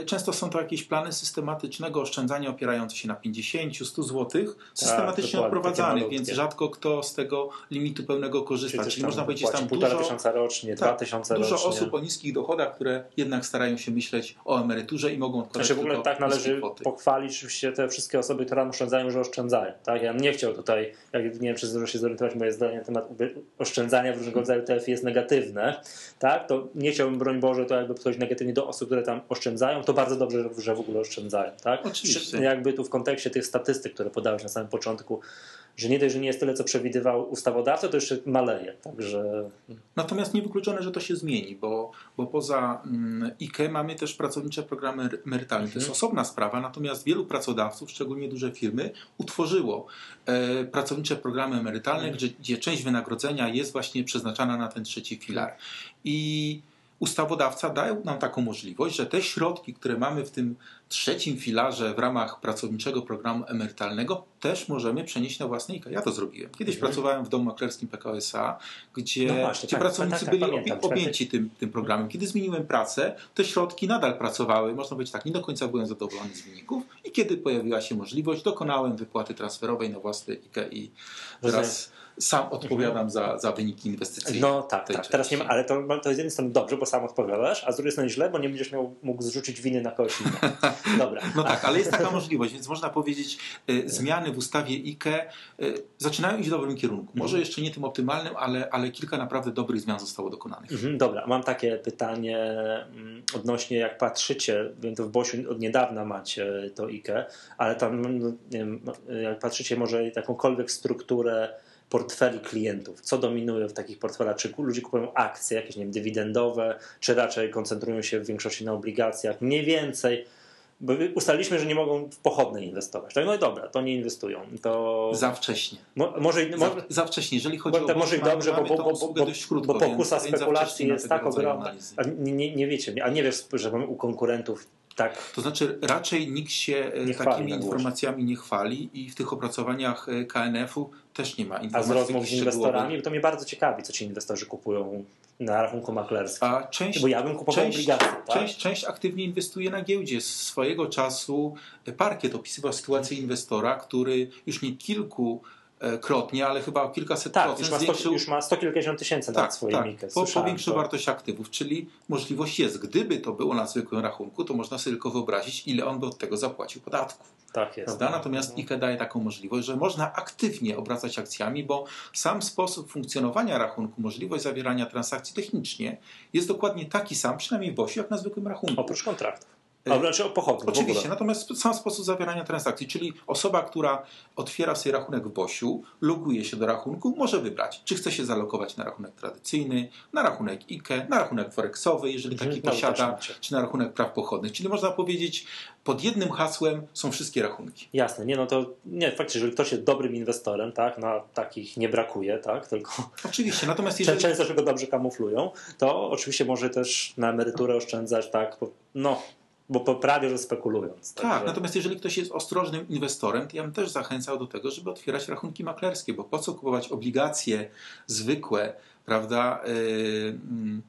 często są to jakieś plany systematycznego oszczędzania opierające się na 50-100 zł, tak, systematycznie tak, odprowadzane, więc rzadko kto z tego limitu pełnego korzysta. Czyli, Czyli można powiedzieć tam dużo, tysiąca rocznie, tak, tysiące dużo rocznie. osób o niskich dochodach, które jednak starają się myśleć o emeryturze i mogą odkładać znaczy, w ogóle tak należy pochwalić się te wszystkie osoby, które oszczędzają, że oszczędzają. Tak? Ja nie chciał tutaj, jak nie wiem, czy zdążę się zorientować, moje zdanie na temat oszczędzania w różnego rodzaju TF jest negatywne, tak? to nie chciałbym, broń Boże, to jakby coś negatywnie do osób, które tam oszczędzają, to bardzo dobrze, że w ogóle oszczędzają. Tak? Oczywiście. Jakby tu w kontekście tych statystyk, które podałeś na samym początku, że nie dość, że nie jest tyle, co przewidywał ustawodawca, to jeszcze maleje. Także... Natomiast niewykluczone, że to się zmieni, bo, bo poza mm, IKE mamy też pracownicze programy emerytalne. Mhm. To jest mhm. osobna sprawa, natomiast wielu pracodawców, szczególnie duże firmy, utworzyło e, pracownicze programy emerytalne, mhm. gdzie, gdzie część wynagrodzenia jest właśnie przeznaczana na ten trzeci filar. I ustawodawca dał nam taką możliwość, że te środki, które mamy w tym trzecim filarze w ramach pracowniczego programu emerytalnego, też możemy przenieść na własne IKE. Ja to zrobiłem. Kiedyś mhm. pracowałem w domu maklerskim PKSA, gdzie, no właśnie, gdzie tak, pracownicy tak, tak, byli pamiętam, objęci tym, tym programem. Kiedy zmieniłem pracę, te środki nadal pracowały. Można powiedzieć tak, nie do końca byłem zadowolony z wyników i kiedy pojawiła się możliwość, dokonałem wypłaty transferowej na własne IKE i teraz sam odpowiadam za, za wyniki inwestycyjne. No tak, tak. Teraz nie ma, ale to, to jest z jednej strony dobrze, bo sam odpowiadasz, a z drugiej strony źle, bo nie będziesz miał, mógł zrzucić winy na kogoś innego. Dobra. No tak, ale jest taka możliwość, więc można powiedzieć, y, zmiany w ustawie IKE y, zaczynają iść w dobrym kierunku. Może mhm. jeszcze nie tym optymalnym, ale, ale kilka naprawdę dobrych zmian zostało dokonanych. Mhm, dobra, mam takie pytanie mm, odnośnie jak patrzycie, wiem to w Bosiu od niedawna macie to IKE, ale tam no, wiem, jak patrzycie może jakąkolwiek strukturę portfeli klientów. Co dominuje w takich portfelach? Czy ludzie kupują akcje jakieś, nie wiem, dywidendowe, czy raczej koncentrują się w większości na obligacjach? Mniej więcej bo ustaliliśmy, że nie mogą w pochodne inwestować. Tak, no i dobra, to nie inwestują. To... Za wcześnie. Mo, może, za, za, wcześnie, jeżeli chodzi bo, o może i dobrze, bo, bo, bo, bo, krótko, bo pokusa spekulacji jest tak ogromna. Nie, nie, nie wiecie, a nie wiesz, że u konkurentów tak. To znaczy, raczej nikt się e, nie takimi informacjami nie chwali i w tych opracowaniach e, KNF-u też nie ma informacji. A z rozmów z inwestorami, to mnie bardzo ciekawi, co ci inwestorzy kupują na rachunku maklerskim. A część, Bo ja bym kupował część, obligacje. Tak? Część, część aktywnie inwestuje na giełdzie. Z swojego czasu Parkiet opisywał sytuację inwestora, który już nie kilku E, krotnie, ale chyba o kilkaset tak, procent już ma, 100, zwiększył... już ma 100 kilkadziesiąt tysięcy tak, na swoim tak, Mikę. Po, powiększył wartość aktywów, czyli możliwość jest. Gdyby to było na zwykłym rachunku, to można sobie tylko wyobrazić, ile on by od tego zapłacił podatków. Tak jest. Prawda? Natomiast IKE daje taką możliwość, że można aktywnie obracać akcjami, bo sam sposób funkcjonowania rachunku, możliwość zawierania transakcji technicznie jest dokładnie taki sam, przynajmniej w BOŚ, jak na zwykłym rachunku. Oprócz kontraktów. A znaczy o pochodnie. Oczywiście, natomiast sam sposób zawierania transakcji, czyli osoba, która otwiera sobie rachunek w Bosiu, loguje się do rachunku, może wybrać, czy chce się zalokować na rachunek tradycyjny, na rachunek IKE, na rachunek forexowy, jeżeli taki posiada, czy na rachunek praw pochodnych. Czyli można powiedzieć, pod jednym hasłem są wszystkie rachunki. Jasne, nie, no to nie, faktycznie, jeżeli ktoś jest dobrym inwestorem, tak, na takich nie brakuje, tak, tylko oczywiście, natomiast jeżeli... często się go dobrze kamuflują, to oczywiście może też na emeryturę oszczędzać, tak, no bo poprawię, że spekulując. Tak, także... natomiast jeżeli ktoś jest ostrożnym inwestorem, to ja bym też zachęcał do tego, żeby otwierać rachunki maklerskie, bo po co kupować obligacje zwykłe, prawda, yy,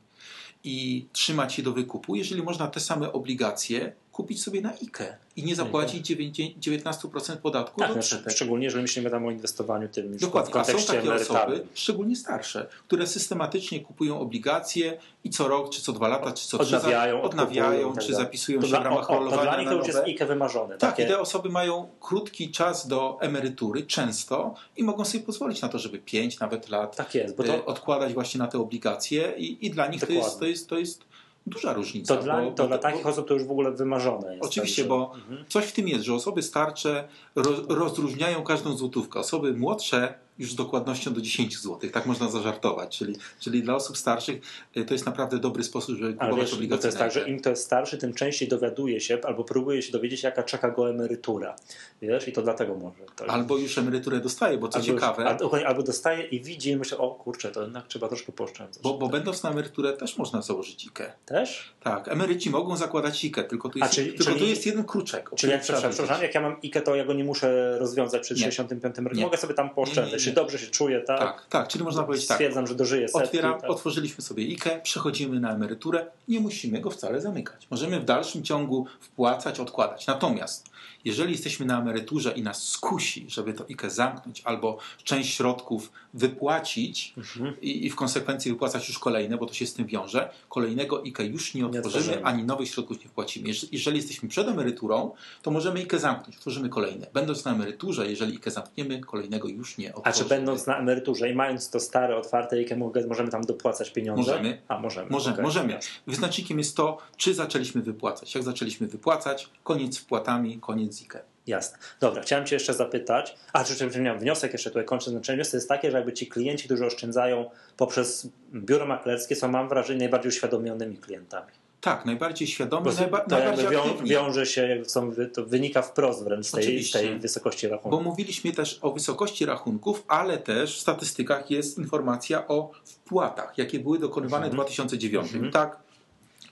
i trzymać je do wykupu, jeżeli można te same obligacje kupić sobie na IKE i nie zapłacić 9 19% podatku Tak, no, odsetek. szczególnie jeżeli myślimy tam o inwestowaniu tym już w Dokładnie, a są kontekście takie osoby, szczególnie starsze, które systematycznie kupują obligacje i co rok, czy co dwa lata, czy co trzy Odnawiają, odnawiają tak czy zapisują To się w ramach o, o, to dla nich to już jest. IKE wymarzone. Tak, takie, i te osoby mają krótki czas do emerytury, często, i mogą sobie pozwolić na to, żeby 5 nawet lat tak jest, e, to, odkładać właśnie na te obligacje i, i dla nich to jest, Dokładnie. to, jest, to jest duża różnica. to, dla, bo- to bo- dla bo- takich osób to już w ogóle wymarzone jest. Oczywiście, także- bo Mhm. coś w tym jest, że osoby starsze roz, rozróżniają każdą złotówkę. Osoby młodsze już z dokładnością do 10 zł, tak można zażartować. Czyli, czyli dla osób starszych y, to jest naprawdę dobry sposób, żeby Ale kupować wiesz, bo obligacje. to jest tak, że im to jest starszy, tym częściej dowiaduje się albo próbuje się dowiedzieć, jaka czeka go emerytura. Wiesz, i to dlatego może. To Albo już emeryturę dostaje, bo co albo, ciekawe, Albo, albo dostaje i widzi i myśli, o kurczę, to jednak trzeba troszkę pooszczędzać. bo, bo będąc na emeryturę też można założyć IKE. Też? Tak, emeryci mogą zakładać IKE, tylko tu jest, czyli- tylko czyli- tu jest jeden kruczek. Czyli jak, przepraszam, jak ja mam IKE, to ja go nie muszę rozwiązać przed Nie. 65 rokiem. Nie. Mogę sobie tam pooszczędzać. Czy dobrze się czuję, tak? Tak, tak, czyli można powiedzieć tak. Stwierdzam, że dożyję setki. Otwieram, tak. Otworzyliśmy sobie IKE, przechodzimy na emeryturę, nie musimy go wcale zamykać. Możemy w dalszym ciągu wpłacać, odkładać. Natomiast jeżeli jesteśmy na emeryturze i nas skusi, żeby to IKE zamknąć albo część środków wypłacić Mhm. i, i w konsekwencji wypłacać już kolejne, bo to się z tym wiąże, kolejnego IKE już nie Nie otworzymy, otworzymy. ani nowych środków nie wpłacimy. Jeż- Jeżeli jesteśmy przed emeryturą, to możemy IKE zamknąć, otworzymy kolejne. Będąc na emeryturze, jeżeli IKE zamkniemy, kolejnego już nie A otworzymy. czy będąc na emeryturze i mając to stare, otwarte IKE, możemy tam dopłacać pieniądze? Możemy. A, możemy. Możemy, okej. możemy. Wyznacznikiem jest to, czy zaczęliśmy wypłacać. Jak zaczęliśmy wypłacać, koniec z wpłatami, koniec z IKE. Jasne. Dobra, chciałem Cię jeszcze zapytać, a czy, czy, czy miałem wniosek jeszcze tutaj kończę znaczenie, wniosek jest takie, że jakby ci klienci, którzy oszczędzają poprzez biuro maklerskie są, mam wrażenie, najbardziej uświadomionymi klientami. Tak, najbardziej świadomi, Bo najba, to najbardziej jakby wią, aktywni. wiąże się, są, to wynika wprost wręcz z tej, z tej wysokości rachunku. Bo mówiliśmy też o wysokości rachunków, ale też w statystykach jest informacja o wpłatach, jakie były dokonywane w Mhm. 2009. Mhm. Tak,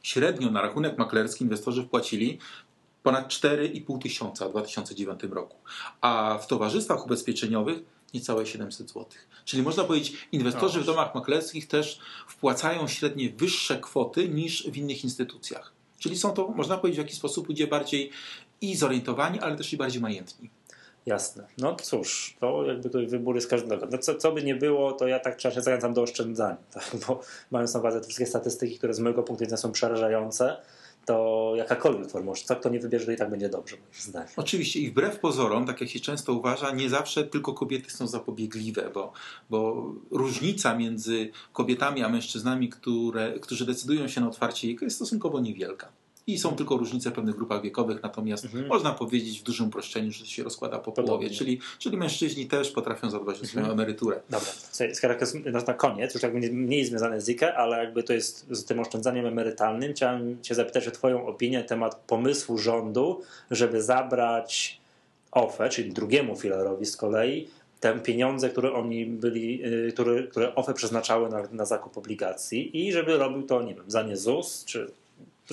średnio na rachunek maklerski inwestorzy wpłacili ponad 4,5 tysiąca w 2009 roku, a w towarzystwach ubezpieczeniowych niecałe 700 zł. Czyli można powiedzieć, inwestorzy w domach maklerskich też wpłacają średnie wyższe kwoty niż w innych instytucjach. Czyli są to, można powiedzieć, w jakiś sposób ludzie bardziej i zorientowani, ale też i bardziej majętni. Jasne. No cóż, to jakby tutaj wybór jest każdego. No co, co by nie było, to ja tak się zachęcam do oszczędzania, tak? bo mając na uwadze te wszystkie statystyki, które z mojego punktu widzenia są przerażające, to jakakolwiek oszczędzania, kto nie wybierze, to i tak będzie dobrze. Oczywiście i wbrew pozorom, tak jak się często uważa, nie zawsze tylko kobiety są zapobiegliwe, bo, bo różnica między kobietami a mężczyznami, które, którzy decydują się na otwarcie IKE jest stosunkowo niewielka. I są tylko różnice w pewnych grupach wiekowych, natomiast Mhm. można powiedzieć w dużym uproszczeniu, że to się rozkłada po Podobnie. połowie, czyli, czyli mężczyźni też potrafią zadbać o swoją Mhm. emeryturę. Dobra, jest no, na koniec, już jakby nie- mniej związane z IKE, ale jakby to jest z tym oszczędzaniem emerytalnym. Chciałem Cię zapytać o Twoją opinię na temat pomysłu rządu, żeby zabrać OFE, czyli drugiemu filarowi z kolei, te pieniądze, które oni byli, y, które, które OFE przeznaczały na, na zakup obligacji i żeby robił to, nie wiem, za nie ZUS, czy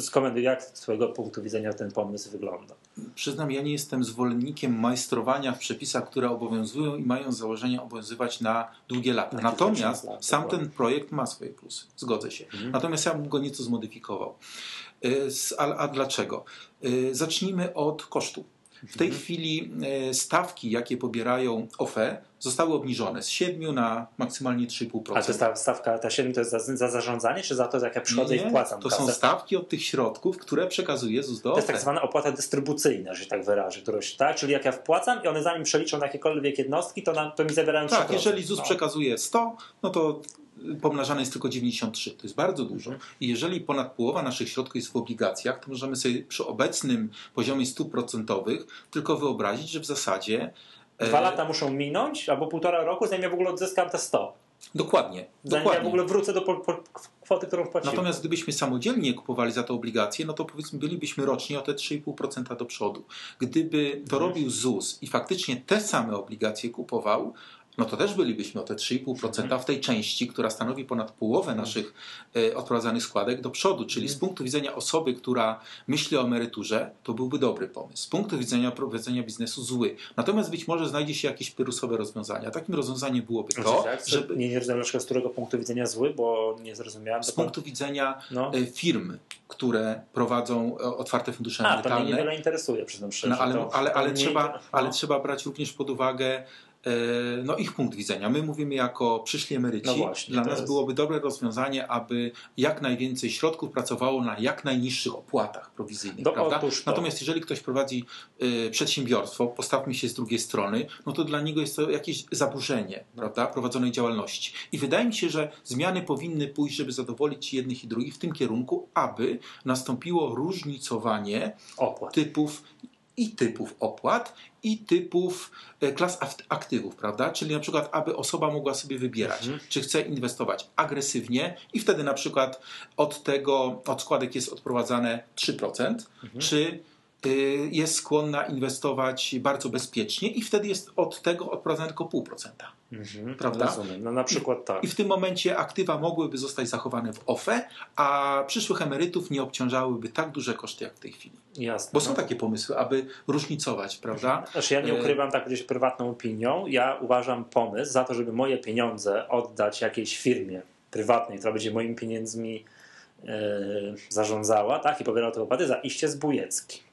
skomentuj, jak z Twojego punktu widzenia ten pomysł wygląda. Przyznam, ja nie jestem zwolennikiem majstrowania w przepisach, które obowiązują i mają z założenia obowiązywać na długie lata. Na Natomiast lat, sam dokładnie. ten projekt ma swoje plusy, zgodzę się. Mhm. Natomiast ja bym go nieco zmodyfikował. Y, A, a dlaczego? Y, Zacznijmy od kosztu. W tej Mhm. chwili y, stawki, jakie pobierają OFE, zostały obniżone z 7 na maksymalnie 3,5%. A to jest ta stawka, ta 7 to jest za, za zarządzanie, czy za to, jak ja przychodzę Nie, i wpłacam To kasę? są stawki od tych środków, które przekazuje ZUS do To jest OFE. tak zwana opłata dystrybucyjna, że się tak wyrażę, którąś, tak? Czyli jak ja wpłacam i one zanim przeliczą na jakiekolwiek jednostki, to, na, to mi zabierają Tak, 3%. jeżeli ZUS no. przekazuje 100, no to pomnażane jest tylko 93. To jest bardzo dużo. I jeżeli ponad połowa naszych środków jest w obligacjach, to możemy sobie przy obecnym poziomie stóp procentowych tylko wyobrazić, że w zasadzie. e, Dwa lata muszą minąć, albo półtora roku, zanim ja w ogóle odzyskam te 100. Dokładnie. Zanim dokładnie. ja w ogóle wrócę do po, po, kwoty, którą wpłaciłem. Natomiast gdybyśmy samodzielnie kupowali za te obligacje, no to powiedzmy bylibyśmy rocznie o te 3,5% do przodu. Gdyby to Mhm. robił ZUS i faktycznie te same obligacje kupował, no to też bylibyśmy o te 3,5% Mhm. w tej części, która stanowi ponad połowę naszych e, odprowadzanych składek do przodu. Czyli Mhm. z punktu widzenia osoby, która myśli o emeryturze, to byłby dobry pomysł. Z punktu widzenia prowadzenia biznesu zły. Natomiast być może znajdzie się jakieś pyrusowe rozwiązania. Takim rozwiązaniem byłoby to, Znaczy, żeby Nie, nie rozumiem dlaczego z którego punktu widzenia zły, bo nie zrozumiałem. z punktu widzenia no. e, firm, które prowadzą e, otwarte fundusze A, to mnie emerytalne, niewiele interesuje, przyznam szczerze. No, ale, ale, ale, mnie trzeba, inter- ale no. trzeba brać również pod uwagę no, ich punkt widzenia. My mówimy jako przyszli emeryci. No właśnie, Dla nas jest- byłoby dobre rozwiązanie, aby jak najwięcej środków pracowało na jak najniższych opłatach prowizyjnych. Prawda? Natomiast jeżeli ktoś prowadzi e, przedsiębiorstwo, postawmy się z drugiej strony, no to dla niego jest to jakieś zaburzenie prawda, prowadzonej działalności. I wydaje mi się, że zmiany powinny pójść, żeby zadowolić jednych i drugich w tym kierunku, aby nastąpiło różnicowanie Opłat. typów i typów opłat i typów e, klas aktywów, prawda? Czyli na przykład, aby osoba mogła sobie wybierać, Mhm. czy chce inwestować agresywnie i wtedy na przykład od tego, od składek jest odprowadzane 3%, Mhm. czy y, jest skłonna inwestować bardzo bezpiecznie i wtedy jest od tego odprowadzane tylko 0,5%. Mhm, Prawda? Rozumiem. No na przykład tak. I w tym momencie aktywa mogłyby zostać zachowane w OFE, a przyszłych emerytów nie obciążałyby tak duże koszty jak w tej chwili. Jasne. Bo są no. takie pomysły, aby różnicować, prawda? Znaczy ja nie E, ukrywam tak gdzieś prywatną opinią. Ja uważam pomysł za to, żeby moje pieniądze oddać jakiejś firmie prywatnej, która będzie moimi pieniędzmi e, zarządzała tak, i pobierała te opłaty, za iście zbójecki.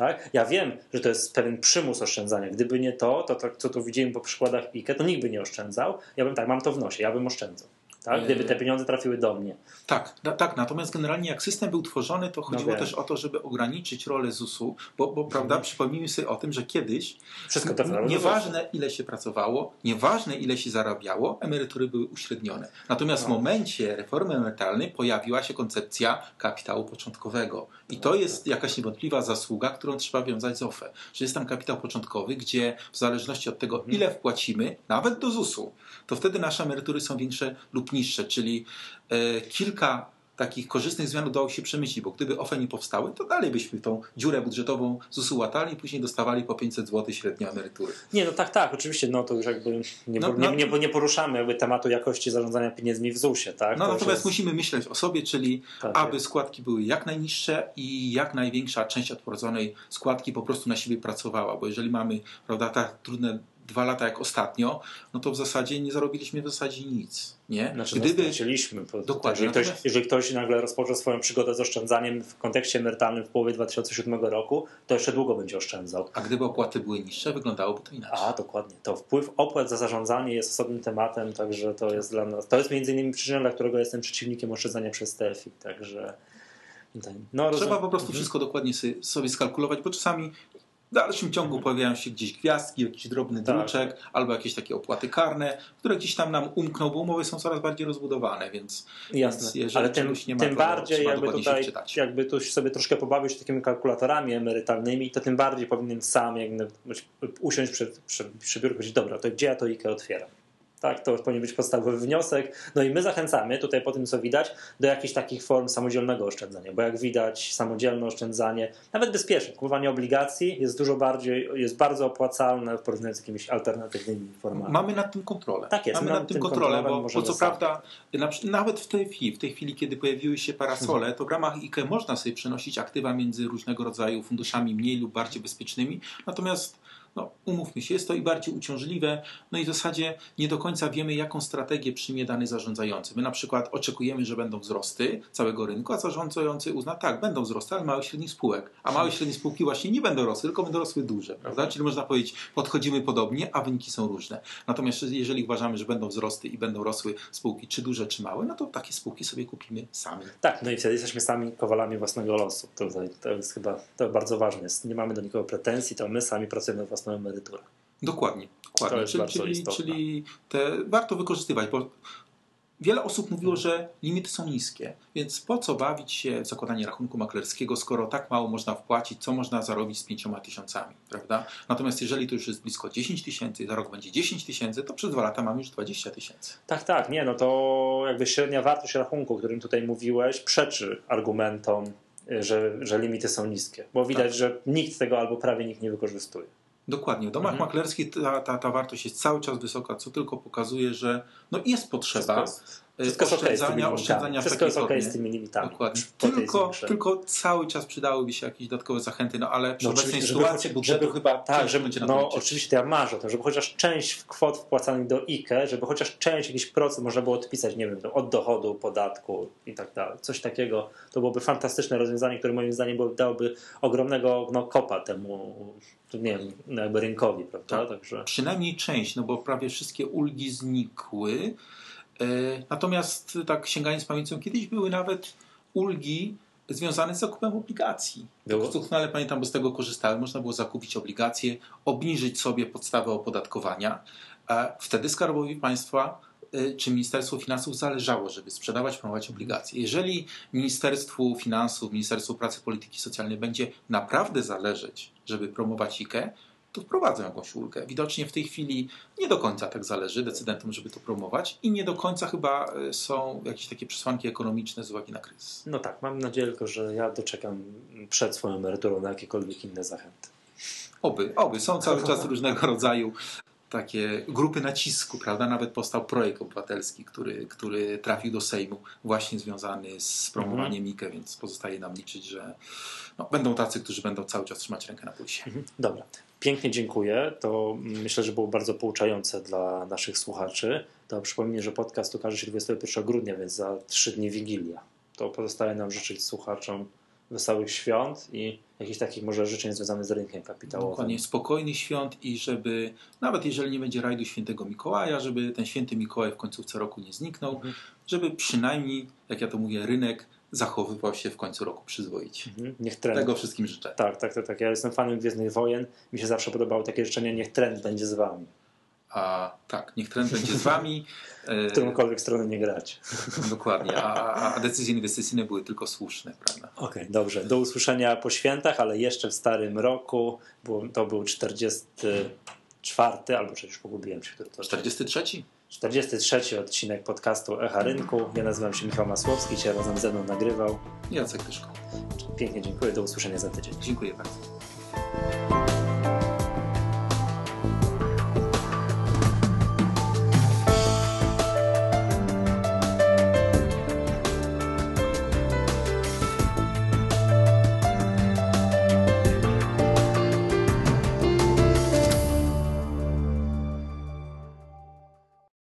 Tak? Ja wiem, że to jest pewien przymus oszczędzania. Gdyby nie to, to tak, co tu widziałem po przykładach IKE, to nikt by nie oszczędzał. Ja bym tak, mam to w nosie, ja bym oszczędzał. Tak? Gdyby te pieniądze trafiły do mnie. Tak, na, tak. Natomiast generalnie jak system był tworzony, to chodziło wiem. też o to, żeby ograniczyć rolę ZUS-u, bo, bo prawda, przypomnijmy sobie o tym, że kiedyś Wszystko do nieważne ile się pracowało, nieważne ile się zarabiało, emerytury były uśrednione. Natomiast w No. momencie reformy emerytalnej pojawiła się koncepcja kapitału początkowego. I to jest jakaś niewątpliwa zasługa, którą trzeba wiązać z OFE. Że jest tam kapitał początkowy, gdzie w zależności od tego, Mhm. ile wpłacimy, nawet do ZUS-u, to wtedy nasze emerytury są większe lub niższe, czyli e, kilka takich korzystnych zmian udało się przemyśleć, bo gdyby OFE nie powstały, to dalej byśmy tą dziurę budżetową ZUS-u łatali i później dostawali po 500 zł średnio emerytury. Nie, no tak, tak, oczywiście, no to już jakby nie, No, nie, no- nie, nie poruszamy jakby tematu jakości zarządzania pieniędzmi w ZUS-ie, tak? No To natomiast jest- musimy myśleć o sobie, czyli tak, aby składki były jak najniższe i jak największa część odprowadzonej składki po prostu na siebie pracowała, bo jeżeli mamy prawda, tak trudne dwa lata jak ostatnio, no to w zasadzie nie zarobiliśmy w zasadzie nic. Nie? Znaczy, Gdyby, straciliśmy. Po- Dokładnie, Jeżeli ktoś, jeżeli ktoś nagle rozpoczął swoją przygodę z oszczędzaniem w kontekście emerytalnym w połowie 2007 roku, to jeszcze długo będzie oszczędzał. a gdyby opłaty były niższe, wyglądałoby to inaczej. A, dokładnie. To wpływ opłat za zarządzanie jest osobnym tematem, także to jest dla nas. To jest między innymi przyczyną, dla którego jestem przeciwnikiem oszczędzania przez TFI. Także. No, Trzeba po prostu Mhm. wszystko dokładnie sobie skalkulować, bo czasami w dalszym ciągu pojawiają się gdzieś gwiazdki, jakiś drobny Tak. druczek, albo jakieś takie opłaty karne, które gdzieś tam nam umkną, bo umowy są coraz bardziej rozbudowane, więc Jasne, Więc jeżeli ale tym, nie ma, tym to bardziej jakby tutaj, jakby tu sobie troszkę pobawić takimi kalkulatorami emerytalnymi, to tym bardziej powinien sam jakby usiąść przed, przed, przy biurku i powiedzieć, dobra, to gdzie ja to IKE otwieram? Tak, to powinien być podstawowy wniosek. No i my zachęcamy tutaj po tym, co widać, do jakichś takich form samodzielnego oszczędzania, bo jak widać, samodzielne oszczędzanie, nawet bezpieczne, kupowanie obligacji jest dużo bardziej, jest bardzo opłacalne w porównaniu z jakimiś alternatywnymi formami. Mamy nad tym kontrolę. Tak jest, Mamy mamy nad tym kontrolę, bo, bo co prawda na, nawet w tej chwili, w tej chwili, kiedy pojawiły się parasole, to w ramach IKE można sobie przenosić aktywa między różnego rodzaju funduszami mniej lub bardziej bezpiecznymi, natomiast no, umówmy się, jest to i bardziej uciążliwe, no i w zasadzie nie do końca wiemy, jaką strategię przyjmie dany zarządzający. My na przykład oczekujemy, że będą wzrosty całego rynku, a zarządzający uzna, tak, będą wzrosty, ale małych i średnich spółek. A małe i średnie spółki właśnie nie będą rosły, tylko będą rosły duże, prawda? Czyli można powiedzieć, podchodzimy podobnie, a wyniki są różne. Natomiast jeżeli uważamy, że będą wzrosty i będą rosły spółki, czy duże, czy małe, no to takie spółki sobie kupimy sami. Tak, no i wtedy jesteśmy sami kowalami własnego losu. To, to jest chyba to bardzo ważne. Nie mamy do nikogo pretensji, to my sami pracujemy nad własną emeryturę. Dokładnie, dokładnie. To jest czyli, bardzo czyli, istotne. czyli te warto wykorzystywać, bo wiele osób mówiło, że limity są niskie, więc po co bawić się w zakładanie rachunku maklerskiego, skoro tak mało można wpłacić, co można zarobić z pięcioma tysiącami, prawda? Natomiast jeżeli to już jest blisko 10 tysięcy, za rok będzie 10 tysięcy, to przez dwa lata mamy już 20 tysięcy. Tak, tak, nie, no to jakby średnia wartość rachunku, o którym tutaj mówiłeś, przeczy argumentom, y, że, że limity są niskie. Bo widać, Tak. że nikt tego albo prawie nikt nie wykorzystuje. Dokładnie. W domach Mhm. maklerskich ta, ta, ta wartość jest cały czas wysoka, co tylko pokazuje, że no jest potrzeba e, Wszystko oszczędzania, limitami. oszczędzania Wszystko jest okej formie. z tymi limitami. Dokładnie. Tylko, tylko cały czas przydałyby się jakieś dodatkowe zachęty, no ale przy No obecnej sytuacji budżetu żeby- chyba Tak, żeby, będzie no oczywiście to ja marzę o tym, żeby chociaż część kwot wpłacanych do IKE, żeby chociaż część, jakiś procent można było odpisać, nie wiem, od dochodu, podatku i tak dalej. Coś takiego, to byłoby fantastyczne rozwiązanie, które moim zdaniem dałoby ogromnego no, kopa temu, nie wiem, no, jakby rynkowi, prawda? Tak. Także Przynajmniej część, no bo prawie wszystkie ulgi znikły. E, Natomiast tak sięgając pamięcią, kiedyś były nawet ulgi związane z zakupem obligacji. Doskonale pamiętam, bo z tego korzystałem. Można było zakupić obligacje, obniżyć sobie podstawę opodatkowania. a Wtedy Skarbowi Państwa e, czy Ministerstwu Finansów zależało, żeby sprzedawać, promować obligacje. Jeżeli Ministerstwu Finansów, Ministerstwu Pracy Polityki Socjalnej będzie naprawdę zależeć, żeby promować IKE, to wprowadzą jakąś ulgę. Widocznie w tej chwili nie do końca tak zależy decydentom, żeby to promować i nie do końca chyba e, są jakieś takie przesłanki ekonomiczne z uwagi na kryzys. no tak, mam nadzieję tylko, że ja doczekam przed swoją emeryturą na jakiekolwiek inne zachęty. Oby, oby. Są cały czas różnego rodzaju takie grupy nacisku, prawda? Nawet powstał projekt obywatelski, który, który trafił do Sejmu, właśnie związany z promowaniem IKE, więc pozostaje nam liczyć, że no, będą tacy, którzy będą cały czas trzymać rękę na pulsie. Mhm. Dobra, pięknie dziękuję. To myślę, że było bardzo pouczające dla naszych słuchaczy. To przypomnę, że podcast ukaże się 21 grudnia, więc za trzy dni Wigilia. To pozostaje nam życzyć słuchaczom wesołych świąt i jakichś takich może życzeń związanych z rynkiem kapitałowym. Dokładnie, spokojnych świąt i żeby, nawet jeżeli nie będzie rajdu świętego Mikołaja, żeby ten święty Mikołaj w końcówce roku nie zniknął, Mhm. żeby przynajmniej, jak ja to mówię, rynek zachowywał się w końcu roku przyzwoicie. Mhm. Niech trend. Tego wszystkim życzę. Tak, tak, tak, tak. Ja jestem fanem Gwiezdnych Wojen. Mi się zawsze podobało takie życzenie, niech trend będzie z wami. A tak, niech trend będzie z wami. W którąkolwiek stronę nie grać. Dokładnie, a, a decyzje inwestycyjne były tylko słuszne, prawda? Okej, dobrze. Do usłyszenia po świętach, ale jeszcze w starym roku. Było, to był 44, albo przecież pogubiłem się, który to 43? 43 odcinek podcastu Echa Rynku. Ja nazywam się Michał Masłowski, dzisiaj razem ze mną nagrywał. Jacek Tyszko. Pięknie dziękuję, do usłyszenia za tydzień. Dziękuję bardzo.